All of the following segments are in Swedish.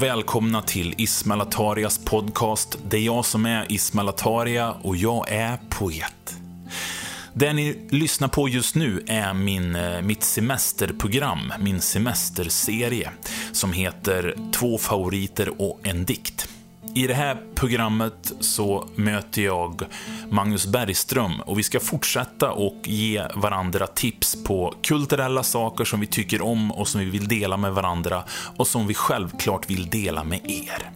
Och välkomna till Ismail Atarias podcast. Det är jag som är Ismail Ataria och jag är poet. Det ni lyssnar på just nu är min, eh, mitt semesterprogram, min semesterserie, som heter Två favoriter och en dikt. I det här programmet så möter jag Magnus Bergström och vi ska fortsätta och ge varandra tips på kulturella saker som vi tycker om och som vi vill dela med varandra och som vi självklart vill dela med er.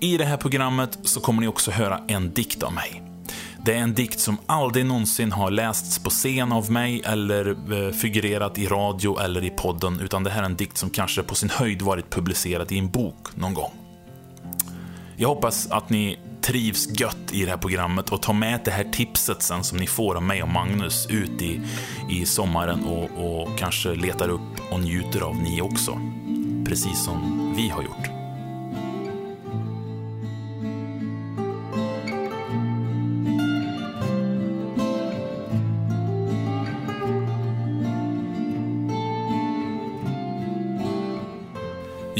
I det här programmet så kommer ni också höra en dikt av mig. Det är en dikt som aldrig någonsin har lästs på scen av mig eller eh, figurerat i radio eller i podden, utan det här är en dikt som kanske på sin höjd varit publicerad i en bok någon gång. Jag hoppas att ni trivs gött i det här programmet och tar med det här tipset sen som ni får av mig och Magnus ut i, i sommaren och, och kanske letar upp och njuter av ni också. Precis som vi har gjort.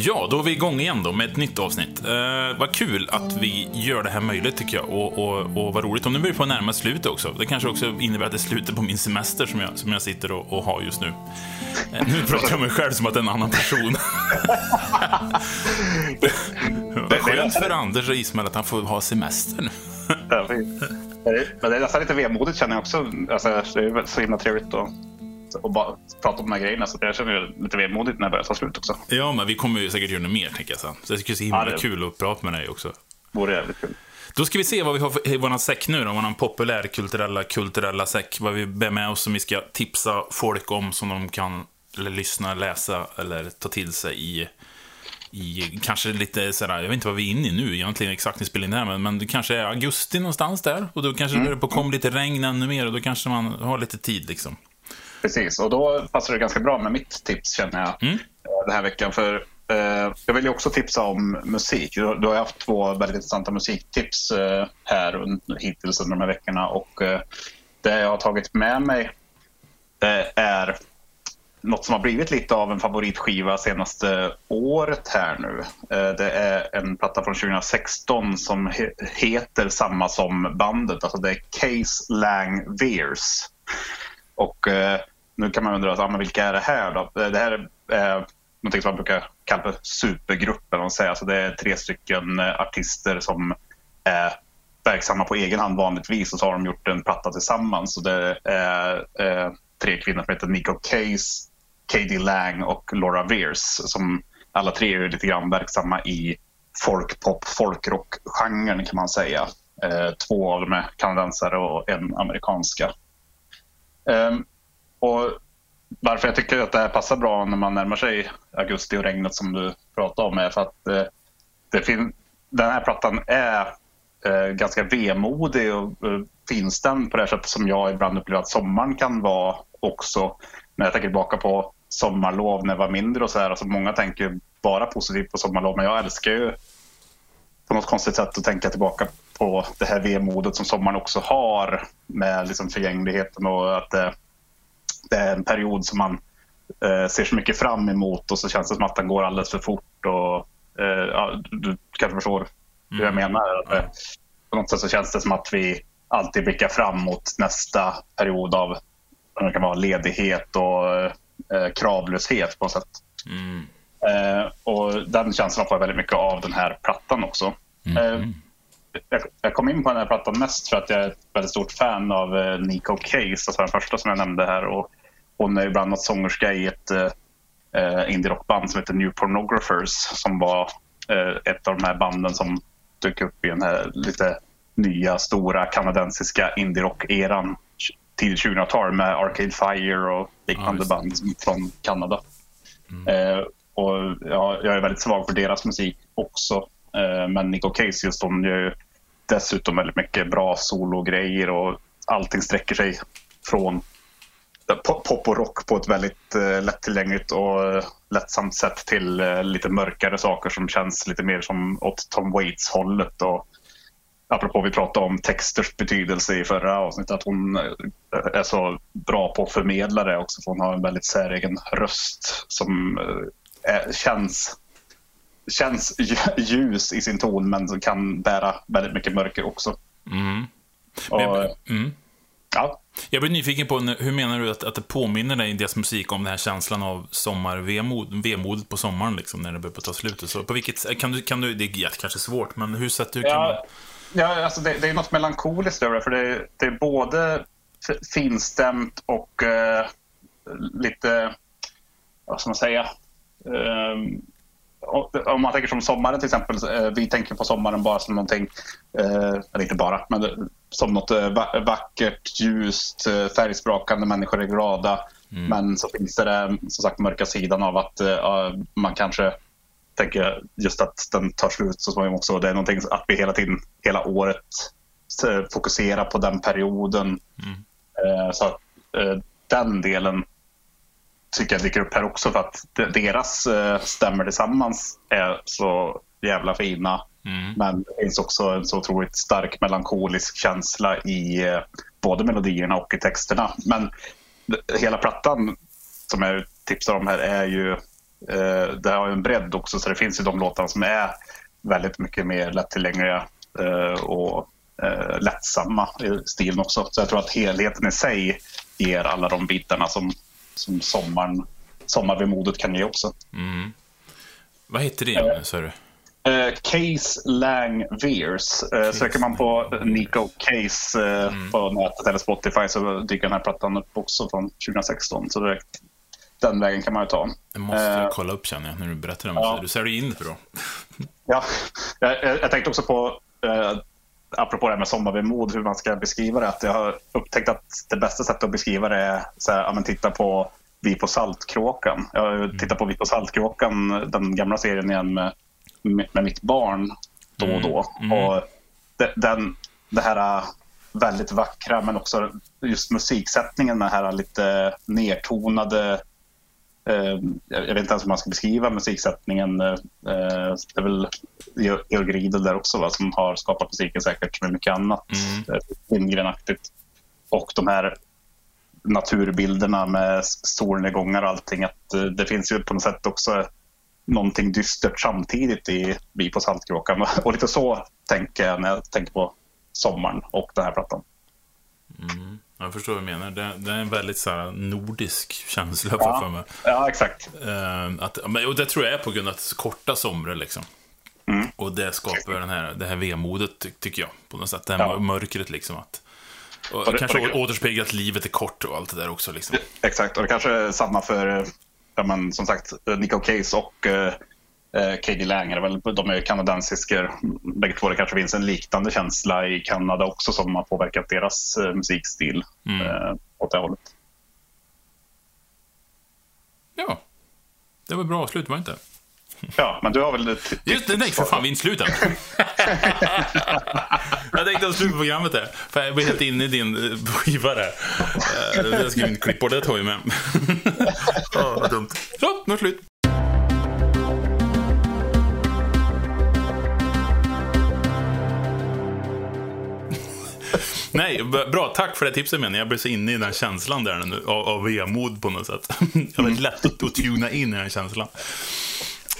Ja, då är vi igång igen då med ett nytt avsnitt. Eh, vad kul att vi gör det här möjligt tycker jag. Och, och, och vad roligt om det börjar på att närma slutet också. Det kanske också innebär att det är slutet på min semester som jag, som jag sitter och, och har just nu. Eh, nu pratar jag om mig själv som att det är en annan person. skönt för Anders och Ismael att han får ha semester nu. Men det är nästan lite vemodigt känner jag också. Alltså, det är så himla trevligt att och bara prata om de här grejerna. Så jag känner lite vemodigt när det börjar ta slut också. Ja, men vi kommer ju säkert göra något mer, tänker jag sen. Så det skulle så himla ja, det... kul att prata med dig också. Vore jävligt kul. Då ska vi se vad vi har för, i vår säck nu då, vår populärkulturella kulturella säck. Vad vi bär med oss som vi ska tipsa folk om som de kan eller lyssna, läsa eller ta till sig i, i kanske lite sådär, jag vet inte vad vi är inne i nu egentligen exakt när vi spelar in det här, men, men det kanske är augusti någonstans där. Och då kanske mm. det börjar komma lite regn ännu mer och då kanske man har lite tid liksom. Precis, och då passar det ganska bra med mitt tips känner jag mm. den här veckan. För eh, Jag vill ju också tipsa om musik. Du, du har haft två väldigt intressanta musiktips eh, här hittills under de här veckorna. Och eh, Det jag har tagit med mig är något som har blivit lite av en favoritskiva senaste året här nu. Det är en platta från 2016 som heter samma som bandet. Alltså det är Case Lang Veers. Och eh, nu kan man undra, ah, men vilka är det här då? Det här är eh, något som man brukar kalla för supergruppen. Alltså det är tre stycken eh, artister som är verksamma på egen hand vanligtvis och så har de gjort en platta tillsammans. Så det är eh, tre kvinnor som heter Nico Case, Katie Lang och Laura Veers som alla tre är lite grann verksamma i folkpop, folkrock-genren kan man säga. Eh, två av dem är kanadensare och en amerikanska. Um, och varför jag tycker att det här passar bra när man närmar sig augusti och regnet som du pratade om är för att eh, det fin- den här plattan är eh, ganska vemodig och eh, finstämd på det sättet som jag ibland upplever att sommaren kan vara också. När jag tänker tillbaka på sommarlov när jag var mindre och så här. Alltså många tänker bara positivt på sommarlov men jag älskar ju på något konstigt sätt att tänka tillbaka på det här vemodet som sommaren också har med liksom förgängligheten och att det, det är en period som man eh, ser så mycket fram emot och så känns det som att den går alldeles för fort. Och, eh, ja, du kanske förstår hur jag mm. menar. Att, eh, på något sätt så känns det som att vi alltid blickar fram mot nästa period av det kan vara ledighet och eh, kravlöshet på något sätt. Mm. Eh, och den känslan får jag väldigt mycket av den här plattan också. Mm. Eh, jag, jag, kom in på den här plattan mest för att jag är ett väldigt stort fan av eh, Nico Case, alltså den första som jag nämnde här. Och hon är bland annat sångerska i ett eh, indie-rockband som heter New Pornographers som var eh, ett av de här banden som dök upp i den här lite nya, stora kanadensiska indie-rock-eran tidigt 2000-tal med Arcade Fire och liknande ja, band från Kanada. Mm. Eh, och ja, jag är väldigt svag för deras musik också. Eh, men Nico Case just hon gör ju dessutom väldigt mycket bra sologrejer och allting sträcker sig från pop och rock på ett väldigt eh, lättillgängligt och lättsamt sätt till eh, lite mörkare saker som känns lite mer som åt Tom Waits hållet. Och apropå vi pratade om texters betydelse i förra avsnittet, att hon är så bra på att förmedla det också. För hon har en väldigt säregen röst som är, känns känns ljus i sin ton men som kan bära väldigt mycket mörker också. Mm. Och, Men, mm. ja. Jag blir nyfiken på, hur menar du att, att det påminner dig i deras musik om den här känslan av sommarvemod, vemodet på sommaren, liksom, när det börjar ta slut? Så på vilket, kan du, kan du, det är kanske svårt, men hur sätter du... Kan man, Ja, ja alltså det, det är något melankoliskt över det. För det, är- det är både finstämt och eh, lite, vad ska man säga? Och- om man tänker som sommaren till exempel. eh, Vi tänker på sommaren bara som någonting, eh, eller inte bara, men det- som något eh, va- vackert, ljust, eh, färgsprakande, människor är glada. Men så finns det den som sagt mörka sidan av att eh, man kanske tänker just att den tar slut så småningom också. Det är någonting att vi hela tiden, hela året eh, fokuserar på den perioden. Eh, Så att eh, den delen tycker jag dyker upp här också för att de- deras eh, stämmer tillsammans är så jävla fina. Mm. Men det finns också en så otroligt stark melankolisk känsla i eh, både melodierna och i texterna. Men hela plattan som jag tipsar om här är ju eh, det har ju en bredd också så det finns ju de låtarna som är väldigt mycket mer lättillgängliga och lättsamma i stilen också. Så jag tror att helheten i sig ger alla de bitarna som, som sommaren, sommarvemodet kan ge också. vad heter det igen, sa du? Eh, Case Lang Veers. Uh, söker man på Nico Case eh, på nätet eller Spotify så dyker den här plattan upp också från 2016. Så det, den vägen kan man ju ta. Det måste jag Eh, kolla upp känner jag, när du berättar om ja. det. Du säljer in det bra. Ja, jag, jag tänkte också på, eh, apropå det här med sommarvemod, hur man ska beskriva det. Att jag har upptäckt att det bästa sättet att beskriva det är så här, ja, titta på Vi på Saltkråkan. Jag har ju tittat på Vi på Saltkråkan, den gamla serien igen med, med, med mitt barn då och då. Och det, den, det här väldigt vackra men också just musiksättningen, den här lite nertonade Eh, jag vet inte ens hur man ska beskriva musiksättningen. Eh, det är väl Georg Riedel där också va, som har skapat musiken säkert med mycket annat. Mm. Eh, Lindgrenaktigt. Och de här naturbilderna med solnedgångar och allting. Att eh, det finns ju på något sätt också någonting dystert samtidigt i Vi på Saltkråkan. Och lite så tänker jag när jag tänker på sommaren och den här plattan. Jag förstår vad du menar. Det, det är en väldigt så här, nordisk känsla jag för mig. ja, exakt. Eh, att, och det tror jag är på grund av att det är så korta somrar liksom. Mm. Och det skapar den här, det här vemodet, ty, tycker jag. På något sätt. Det här Ja. mörkret liksom. Att, och, Och det- kanske och det- återspeglar att livet är kort och allt det där också. Liksom. Exakt, och det kanske är samma för, eh, ja, men, som sagt, Nico Case och eh, eh, Katie Lang. Är det väl, de är ju kanadensisker bägge två. Det kanske finns en liknande känsla i Kanada också som har påverkat deras eh, musikstil eh, åt det hållet. Ja. Det var bra avslut, var det inte? Ja, men du har väl... ett- Just det, nej för fan, vi är inte slut än. jag tänkte att slut på programmet där. För jag blir helt inne i din skiva där. Det ska vi inte klippa det tar vi med. Vad dumt. Så, nu är det slut. Nej, bra. Tack för det tipset menar jag. Blir så inne i den känslan där nu, av, av vemod på något sätt. Jag har lätt att, att tuna in i den känslan.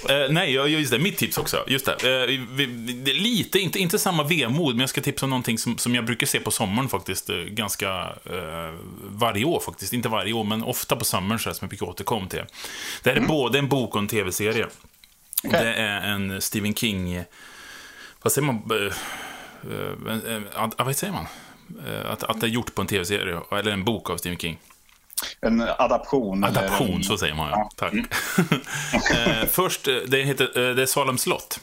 Eh, nej, just det. Mitt tips också. Just det. Eh, vi, vi, det är lite, inte, inte samma vemod, men jag ska tipsa om någonting som, som jag brukar se på sommaren faktiskt. Eh, ganska eh, varje år faktiskt. Inte varje år, men ofta på sommaren så här, som jag brukar återkomma till. Det här är både en bok och en tv-serie. Det är en Stephen King... Vad säger man? Eh, eh, vad säger man? Eh, Att, att det är gjort på en tv-serie, eller en bok av Stephen King. En adaption. eller Adaption, en, så säger man ja. Tack. Eh, Först, eh, det heter det är Salem slott.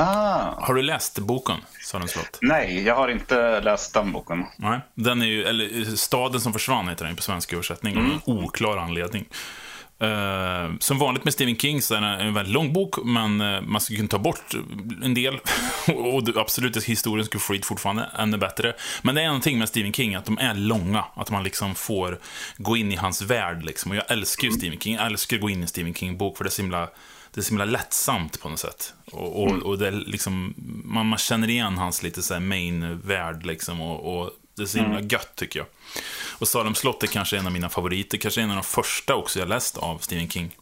Ah, Har du läst boken, Salem slott? nej, jag har inte läst den boken. Nej. Den är ju, eller Staden som försvann heter den på svensk översättning, av en oklar anledning. Eh, som vanligt med Stephen King så är det en väldigt lång bok, men eh, man skulle kunna ta bort en del. och absolut, historien skulle flyt fortfarande ännu bättre. Men det är någonting med Stephen King, att de är långa. Att man liksom får gå in i hans värld. Liksom. Och jag älskar ju Stephen King. Jag älskar att gå in i en Stephen King-bok, för det är så himla det är så himla lättsamt på något sätt. Och, och, och det liksom, man, man känner igen hans lite så main-värld liksom. Och, och det är så himla gött tycker jag. Och Salem slott är kanske en av mina favoriter, kanske en av de första också jag läst av Stephen King.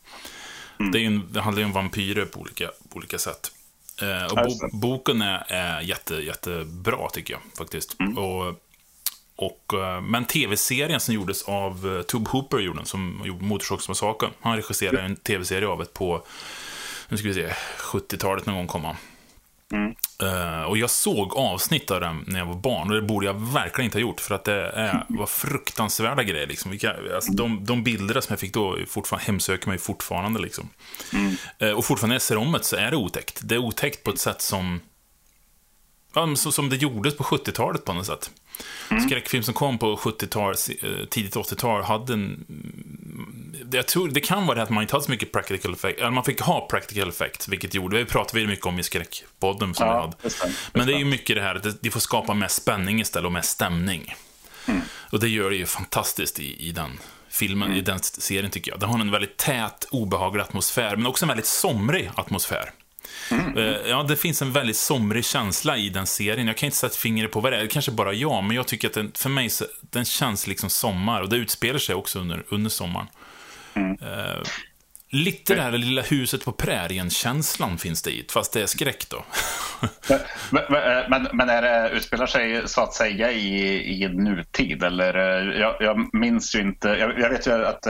Mm. Det, en, det handlar ju om vampyrer på olika, på olika sätt. Eh, och bo, boken är, är jätte, jättebra, tycker jag, faktiskt. Mm. Och, och, eh, men tv-serien som gjordes av uh, Tube Hooper, gjorde, som gjorde Motorsågsmassakern, han regisserade en tv-serie av det på, nu ska vi se, 70-talet någon gång kom han. Mm. Uh, och jag såg avsnitt av den när jag var barn och det borde jag verkligen inte ha gjort för att det är, var fruktansvärda grejer. Liksom. Vilka, alltså, de, de bilder som jag fick då fortfarande, hemsöker mig fortfarande. Liksom. Mm. Uh, och fortfarande när jag ser om det så är det otäckt. Det är otäckt på ett sätt som, ja, som det gjordes på 70-talet på något sätt. Mm. Skräckfilm som kom på 70-tal, eh, tidigt 80-tal hade en... Jag tror, det kan vara det att man inte hade så mycket practical effect, eller man fick ha practical effect, vilket gjorde, det pratade vi mycket om i skräckpodden som ja, hade. Det Men det är ju mycket det här att de får skapa mer spänning istället och mer stämning. Mm. Och det gör det ju fantastiskt i, i den filmen, mm. i den serien tycker jag. Den har en väldigt tät, obehaglig atmosfär, men också en väldigt somrig atmosfär. Mm. Eh, ja, det finns en väldigt somrig känsla i den serien. Jag kan inte sätta fingret på vad det är, kanske bara jag, men jag tycker att den, för mig, den känns liksom sommar. Och det utspelar sig också under, under sommaren. Mm. Uh, lite det här lilla huset på prärien-känslan finns det i, fast det är skräck då. men, men, men, är det, utspelar sig så att säga i, i nutid? Eller, jag, jag minns ju inte, jag, jag vet ju att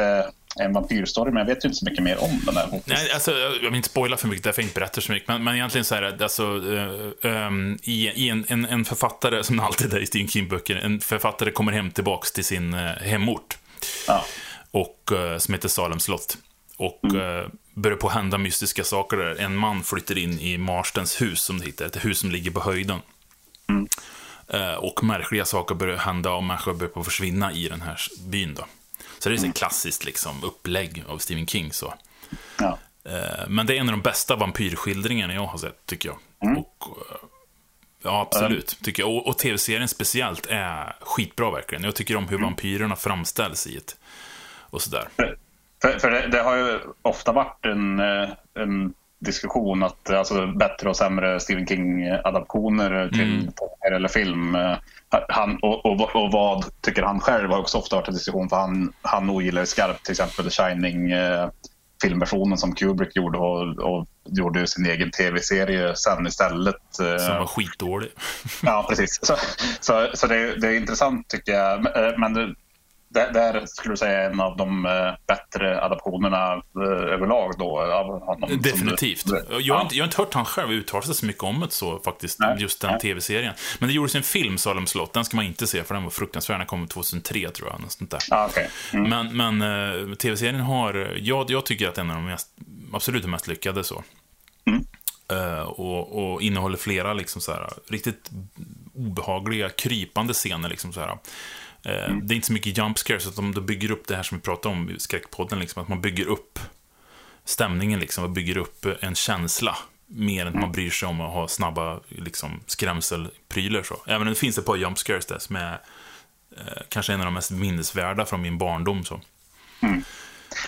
en vampyrstory, men jag vet ju inte så mycket mer om den här. Nej, alltså, jag vill inte spoila för mycket, därför jag inte berättar så mycket. Men, men egentligen så är det, alltså, uh, um, i, i en, en, en, författare, som alltid är i Stephen King-böcker, en författare kommer hem tillbaks till sin uh, hemort. Ja. Och, uh, som heter Salem slott. Och mm. börjar på hända mystiska saker där. En man flyttar in i Marstens hus, som det heter. Ett hus som ligger på höjden. Mm. Och märkliga saker börjar hända och människor börjar på försvinna i den här byn. Då. Så det är ett mm. klassiskt liksom, upplägg av Stephen King. Så. Ja. Eh, men det är en av de bästa vampyrskildringarna jag har sett, tycker jag. Mm. Och, eh, ja, absolut. Tycker jag. Och, och tv-serien speciellt är skitbra, verkligen. Jag tycker om hur mm. vampyrerna framställs i ett... Och sådär. För, för det, det, har ju ofta varit en, eh, en diskussion att alltså, bättre och sämre Stephen King-adaptioner till mm. eller film han, och, och, och, vad tycker han själv har också ofta varit en diskussion för han, han ogillar skarpt till exempel Shining eh, filmversionen som Kubrick gjorde och, och gjorde sin egen tv-serie sen istället. Eh. Som var skitdålig. ja, precis. Så, så, så det, det, är intressant tycker jag. Men eh, det, där skulle du säga en av de uh, bättre adaptionerna uh, överlag då? Av honom, Definitivt. Du, jag, har ja. inte, jag har inte hört han själv uttala sig så mycket om det så faktiskt, Nej. just den tv-serien. Men det gjordes en film, Salem slott, den ska man inte se för den var fruktansvärd, den kom 2003 tror jag. Något där. Ah, okay. mm. Men, men uh, tv-serien har, jag, jag tycker att den är den mest, absolut den mest lyckade så. Mm. och, och, innehåller flera liksom så här, riktigt obehagliga, krypande scener. Liksom så här. Mm. Det är inte så mycket jump scares, att de bygger upp det här som vi pratade om i skräckpodden, liksom, att man bygger upp stämningen liksom, och bygger upp en känsla. Mer än att man mm. bryr sig om att ha snabba liksom, skrämselprylar. Så. Även om det finns ett par jump scares där som är eh, kanske en av de mest minnesvärda från min barndom. Så. Mm.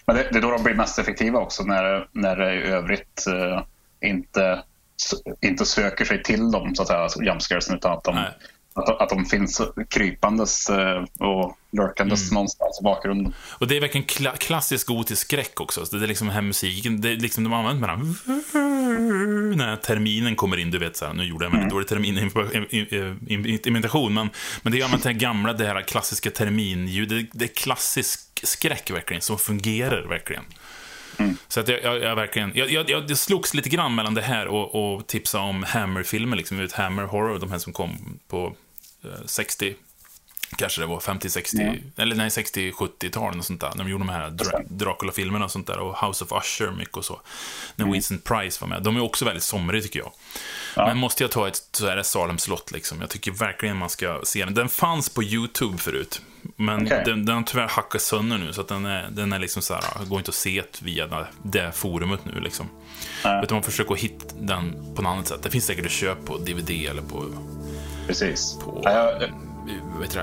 Men det, det, är då de blir mest effektiva också, när, när det i övrigt eh, inte, inte söker sig till dem, så att säga, alltså jump scaresen, utan att de Nej att, att de finns krypandes eh, och lurkandes mm. någonstans i bakgrunden. Och det är verkligen kla klassisk gotisk skräck också. det är liksom den här musiken, det är liksom de använder den när terminen kommer in, du vet så här, nu gjorde jag en väldigt mm. dålig terminimitation, men, men det är använt det här gamla, det här klassiska terminljudet, det är klassisk skräck verkligen, som fungerar verkligen. Mm. Så att jag, jag, jag verkligen, jag, jag, jag slogs lite grann mellan det här och, och tipsa om Hammer-filmer, liksom, ut Hammer Horror, de här som kom på 60, kanske det var 50-60, mm. eller nej 60-70-talen och sånt där. När de gjorde de här Dra Dracula-filmerna och sånt där. Och House of Usher mycket och så. När mm. Vincent Price var med. De är också väldigt somriga tycker jag. Ja. Men måste jag ta ett, så är det Salem slott liksom. Jag tycker verkligen man ska se den. Den fanns på YouTube förut. Men okay. den, den har tyvärr hackat sönder nu, så att den är, den är liksom så här, går inte att se via det forumet nu liksom. Äh. Utan man försöker hitta den på något annat sätt. Det finns säkert att köpa på DVD eller på Precis. På, ja, jag, vet du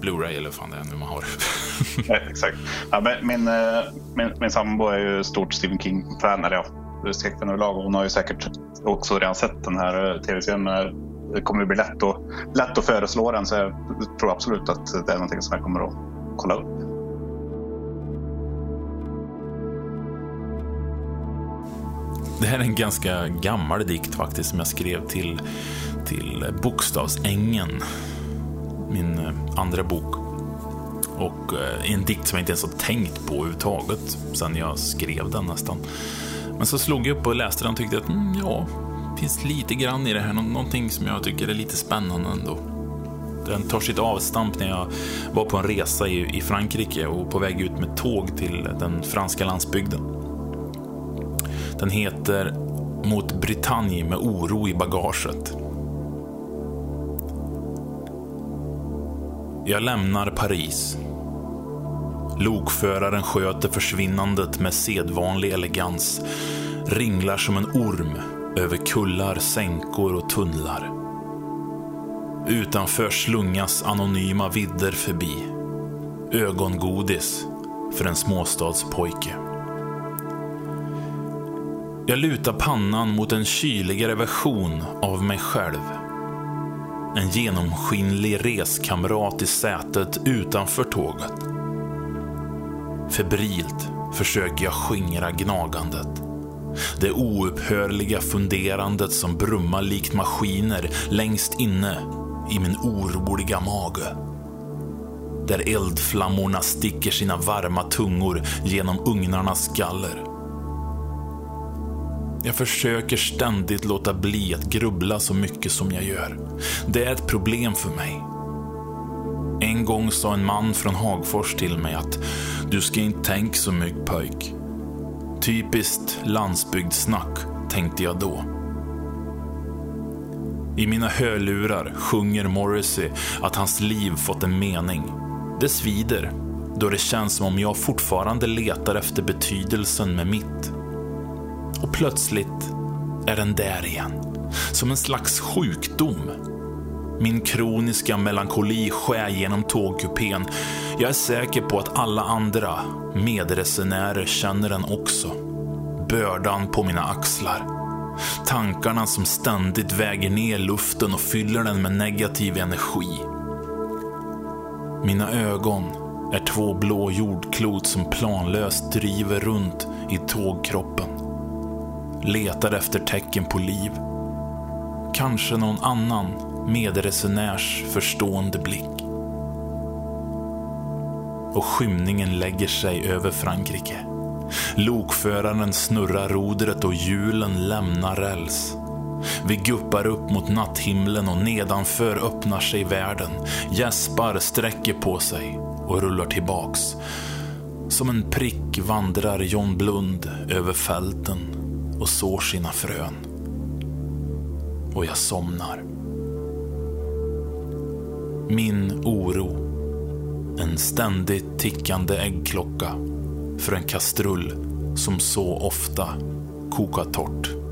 Blu-ray eller vad fan det är nu man har. ja, exakt. Ja, men min, eh, min, min sambo är ju stort Stephen King-fan, eller ja, skräckfan överlag. Hon har ju säkert också redan sett den här eh, tv-serien. Det kommer att bli lätt, och, lätt att föreslå den, så jag tror absolut att det är någonting som jag kommer att kolla upp. Det här är en ganska gammal dikt faktiskt som jag skrev till, till Bokstavsängen. Min eh, andra bok. Och eh, en dikt som jag inte ens har tänkt på överhuvudtaget sen jag skrev den nästan. Men så slog jag upp och läste den och tyckte att mm, ja, det finns lite grann i det här. Någonting som jag tycker är lite spännande ändå. Den tar sitt avstamp när jag var på en resa i, i Frankrike och på väg ut med tåg till den franska landsbygden. Den heter Mot Bretagne med oro i bagaget. Jag lämnar Paris. Lokföraren sköter försvinnandet med sedvanlig elegans. Ringlar som en orm över kullar, sänkor och tunnlar. Utanför slungas anonyma vidder förbi. Ögongodis för en småstadspojke. Jag lutar pannan mot en kyligare version av mig själv. En genomskinlig reskamrat i sätet utanför tåget. Febrilt försöker jag skingra gnagandet. Det oupphörliga funderandet som brummar likt maskiner längst inne i min oroliga mage. Där eldflammorna sticker sina varma tungor genom ugnarnas galler. Jag försöker ständigt låta bli att grubbla så mycket som jag gör. Det är ett problem för mig. En gång sa en man från Hagfors till mig att du ska inte tänka så mycket pojk. Typiskt landsbygdssnack, tänkte jag då. I mina hörlurar sjunger Morrissey att hans liv fått en mening. Det svider, då det känns som om jag fortfarande letar efter betydelsen med mitt. Och plötsligt är den där igen. Som en slags sjukdom. Min kroniska melankoli skär genom tågkupén. Jag är säker på att alla andra medresenärer känner den också. Bördan på mina axlar. Tankarna som ständigt väger ner luften och fyller den med negativ energi. Mina ögon är två blå jordklot som planlöst driver runt i tågkroppen. Letar efter tecken på liv. Kanske någon annan medresenärs förstående blick. Och skymningen lägger sig över Frankrike. Lokföraren snurrar rodret och hjulen lämnar räls. Vi guppar upp mot natthimlen och nedanför öppnar sig världen. Gäspar sträcker på sig och rullar tillbaks. Som en prick vandrar John Blund över fälten och sår sina frön. Och jag somnar. Min oro. En ständigt tickande äggklocka för en kastrull som så ofta kokar torrt.